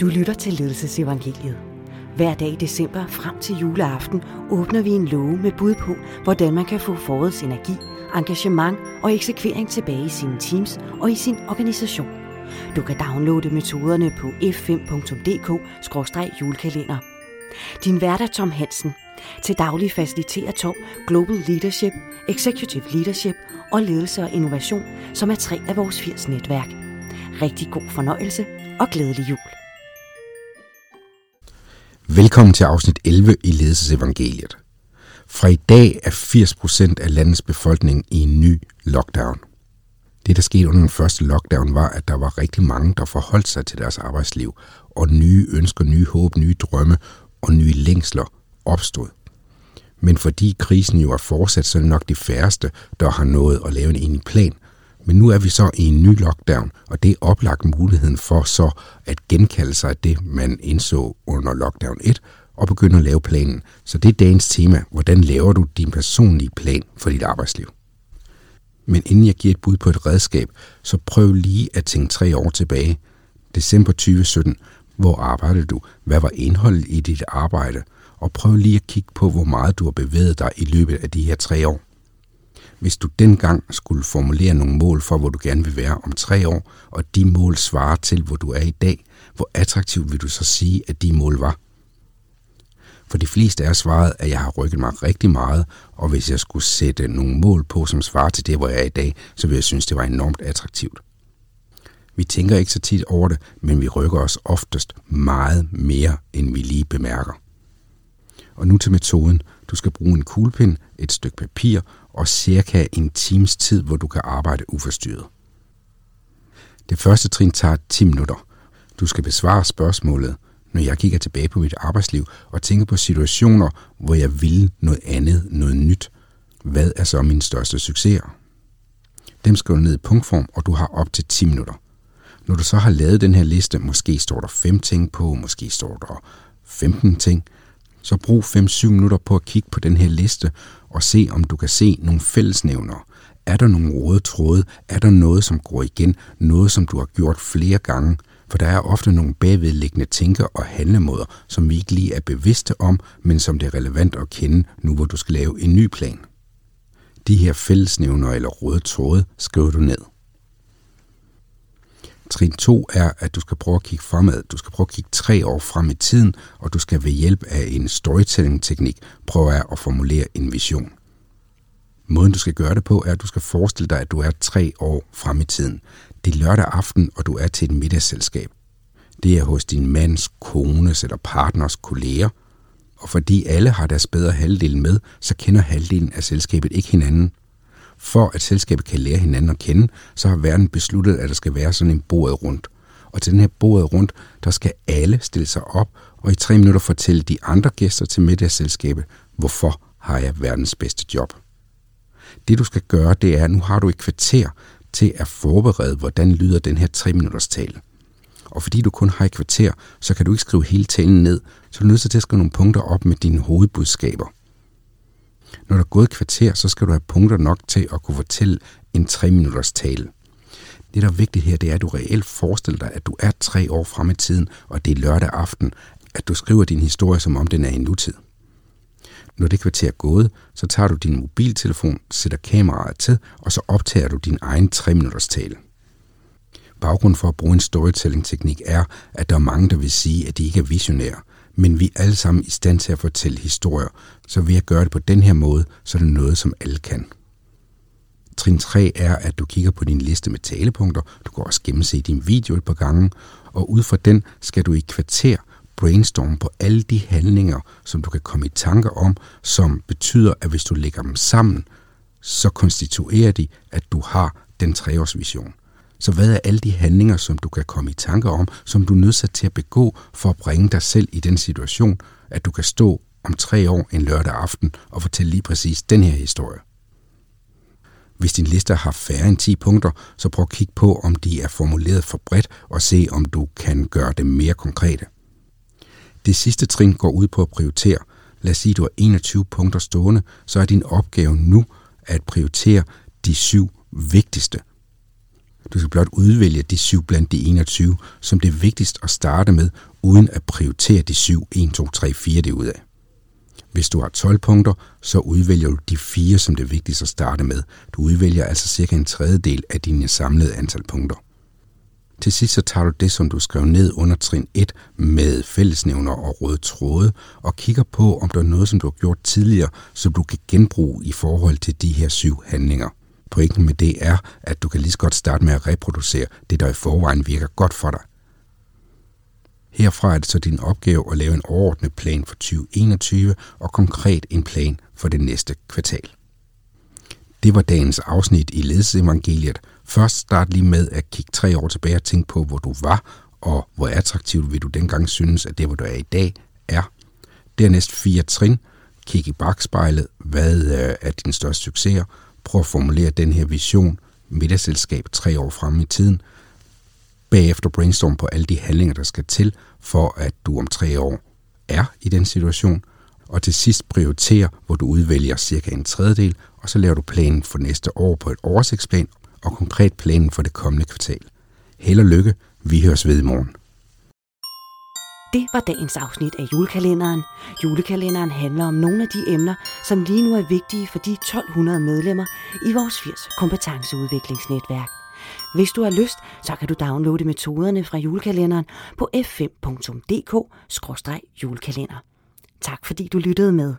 Du lytter til Ledelsesevangeliet. Hver dag i december frem til juleaften åbner vi en låge med bud på, hvordan man kan få forårets energi, engagement og eksekvering tilbage i sine teams og i sin organisation. Du kan downloade metoderne på f5.dk-julekalender. Din vært er Tom Hansen. Til daglig faciliterer Tom Global Leadership, Executive Leadership og Ledelse og Innovation, som er tre af vores 80 netværk. Rigtig god fornøjelse og glædelig jul. Velkommen til afsnit 11 i Ledelsesevangeliet. Fra i dag er 80% af landets befolkning i en ny lockdown. Det, der skete under den første lockdown, var, at der var rigtig mange, der forholdt sig til deres arbejdsliv, og nye ønsker, nye håb, nye drømme og nye længsler opstod. Men fordi krisen jo er fortsat, så er det nok de færreste, der har nået at lave en enig plan – men nu er vi så i en ny lockdown, og det er oplagt muligheden for så at genkalde sig det, man indså under lockdown 1, og begynde at lave planen. Så det er dagens tema. Hvordan laver du din personlige plan for dit arbejdsliv? Men inden jeg giver et bud på et redskab, så prøv lige at tænke tre år tilbage. December 2017. Hvor arbejdede du? Hvad var indholdet i dit arbejde? Og prøv lige at kigge på, hvor meget du har bevæget dig i løbet af de her tre år. Hvis du dengang skulle formulere nogle mål for, hvor du gerne vil være om tre år, og de mål svarer til, hvor du er i dag, hvor attraktivt vil du så sige, at de mål var? For de fleste er svaret, at jeg har rykket mig rigtig meget, og hvis jeg skulle sætte nogle mål på, som svarer til det, hvor jeg er i dag, så ville jeg synes, det var enormt attraktivt. Vi tænker ikke så tit over det, men vi rykker os oftest meget mere, end vi lige bemærker. Og nu til metoden. Du skal bruge en kuglepind, et stykke papir og cirka en times tid, hvor du kan arbejde uforstyrret. Det første trin tager 10 minutter. Du skal besvare spørgsmålet, når jeg kigger tilbage på mit arbejdsliv og tænker på situationer, hvor jeg ville noget andet, noget nyt. Hvad er så min største succeser? Dem skal du ned i punktform, og du har op til 10 minutter. Når du så har lavet den her liste, måske står der 5 ting på, måske står der 15 ting, så brug 5-7 minutter på at kigge på den her liste og se, om du kan se nogle fællesnævner. Er der nogle røde tråde? Er der noget, som går igen? Noget, som du har gjort flere gange? For der er ofte nogle bagvedliggende tænker og handlemåder, som vi ikke lige er bevidste om, men som det er relevant at kende, nu hvor du skal lave en ny plan. De her fællesnævner eller røde tråde skriver du ned. Trin 2 er, at du skal prøve at kigge fremad. Du skal prøve at kigge tre år frem i tiden, og du skal ved hjælp af en storytelling-teknik prøve at formulere en vision. Måden du skal gøre det på er, at du skal forestille dig, at du er tre år frem i tiden. Det er lørdag aften, og du er til et middagsselskab. Det er hos din mands, kones eller partners kolleger, og fordi alle har deres bedre halvdel med, så kender halvdelen af selskabet ikke hinanden. For at selskabet kan lære hinanden at kende, så har verden besluttet, at der skal være sådan en bordet rundt. Og til den her bordet rundt, der skal alle stille sig op og i tre minutter fortælle de andre gæster til middagsselskabet, hvorfor har jeg verdens bedste job. Det du skal gøre, det er, at nu har du et kvarter til at forberede, hvordan lyder den her tre minutters tale. Og fordi du kun har et kvarter, så kan du ikke skrive hele talen ned, så er du nødt til at skrive nogle punkter op med dine hovedbudskaber. Når der er gået et kvarter, så skal du have punkter nok til at kunne fortælle en 3 minutters tale. Det, der er vigtigt her, det er, at du reelt forestiller dig, at du er tre år frem i tiden, og det er lørdag aften, at du skriver din historie, som om den er i nutid. Når det kvarter er gået, så tager du din mobiltelefon, sætter kameraet til, og så optager du din egen 3 minutters tale baggrund for at bruge en storytelling-teknik er, at der er mange, der vil sige, at de ikke er visionære, men vi er alle sammen i stand til at fortælle historier, så ved at gøre det på den her måde, så er det noget, som alle kan. Trin 3 er, at du kigger på din liste med talepunkter. Du kan også gennemse din video et par gange, og ud fra den skal du i kvarter brainstorme på alle de handlinger, som du kan komme i tanker om, som betyder, at hvis du lægger dem sammen, så konstituerer de, at du har den treårsvision. Så hvad er alle de handlinger, som du kan komme i tanke om, som du er nødsat til at begå for at bringe dig selv i den situation, at du kan stå om tre år en lørdag aften og fortælle lige præcis den her historie? Hvis din liste har færre end 10 punkter, så prøv at kigge på, om de er formuleret for bredt, og se, om du kan gøre dem mere konkrete. Det sidste trin går ud på at prioritere. Lad os sige, at du har 21 punkter stående, så er din opgave nu at prioritere de syv vigtigste du skal blot udvælge de syv blandt de 21, som det er vigtigst at starte med, uden at prioritere de syv 1, 2, 3, 4 det ud af. Hvis du har 12 punkter, så udvælger du de fire, som det er vigtigst at starte med. Du udvælger altså cirka en tredjedel af dine samlede antal punkter. Til sidst så tager du det, som du skrev ned under trin 1 med fællesnævner og røde tråde, og kigger på, om der er noget, som du har gjort tidligere, som du kan genbruge i forhold til de her syv handlinger. Pointen med det er, at du kan lige så godt starte med at reproducere det, der i forvejen virker godt for dig. Herfra er det så din opgave at lave en overordnet plan for 2021 og konkret en plan for det næste kvartal. Det var dagens afsnit i ledelsesevangeliet. Først start lige med at kigge tre år tilbage og tænke på, hvor du var, og hvor attraktivt vil du dengang synes, at det, hvor du er i dag, er. Dernæst fire trin. Kig i bagspejlet. Hvad øh, er din største succeser? Prøv at formulere den her vision, middagsselskab tre år frem i tiden. Bagefter brainstorm på alle de handlinger, der skal til, for at du om tre år er i den situation. Og til sidst prioritere, hvor du udvælger cirka en tredjedel, og så laver du planen for næste år på et oversigtsplan og konkret planen for det kommende kvartal. Held og lykke. Vi høres ved i morgen. Det var dagens afsnit af julekalenderen. Julekalenderen handler om nogle af de emner, som lige nu er vigtige for de 1200 medlemmer i vores 80 kompetenceudviklingsnetværk. Hvis du har lyst, så kan du downloade metoderne fra julekalenderen på f5.dk-julekalender. Tak fordi du lyttede med.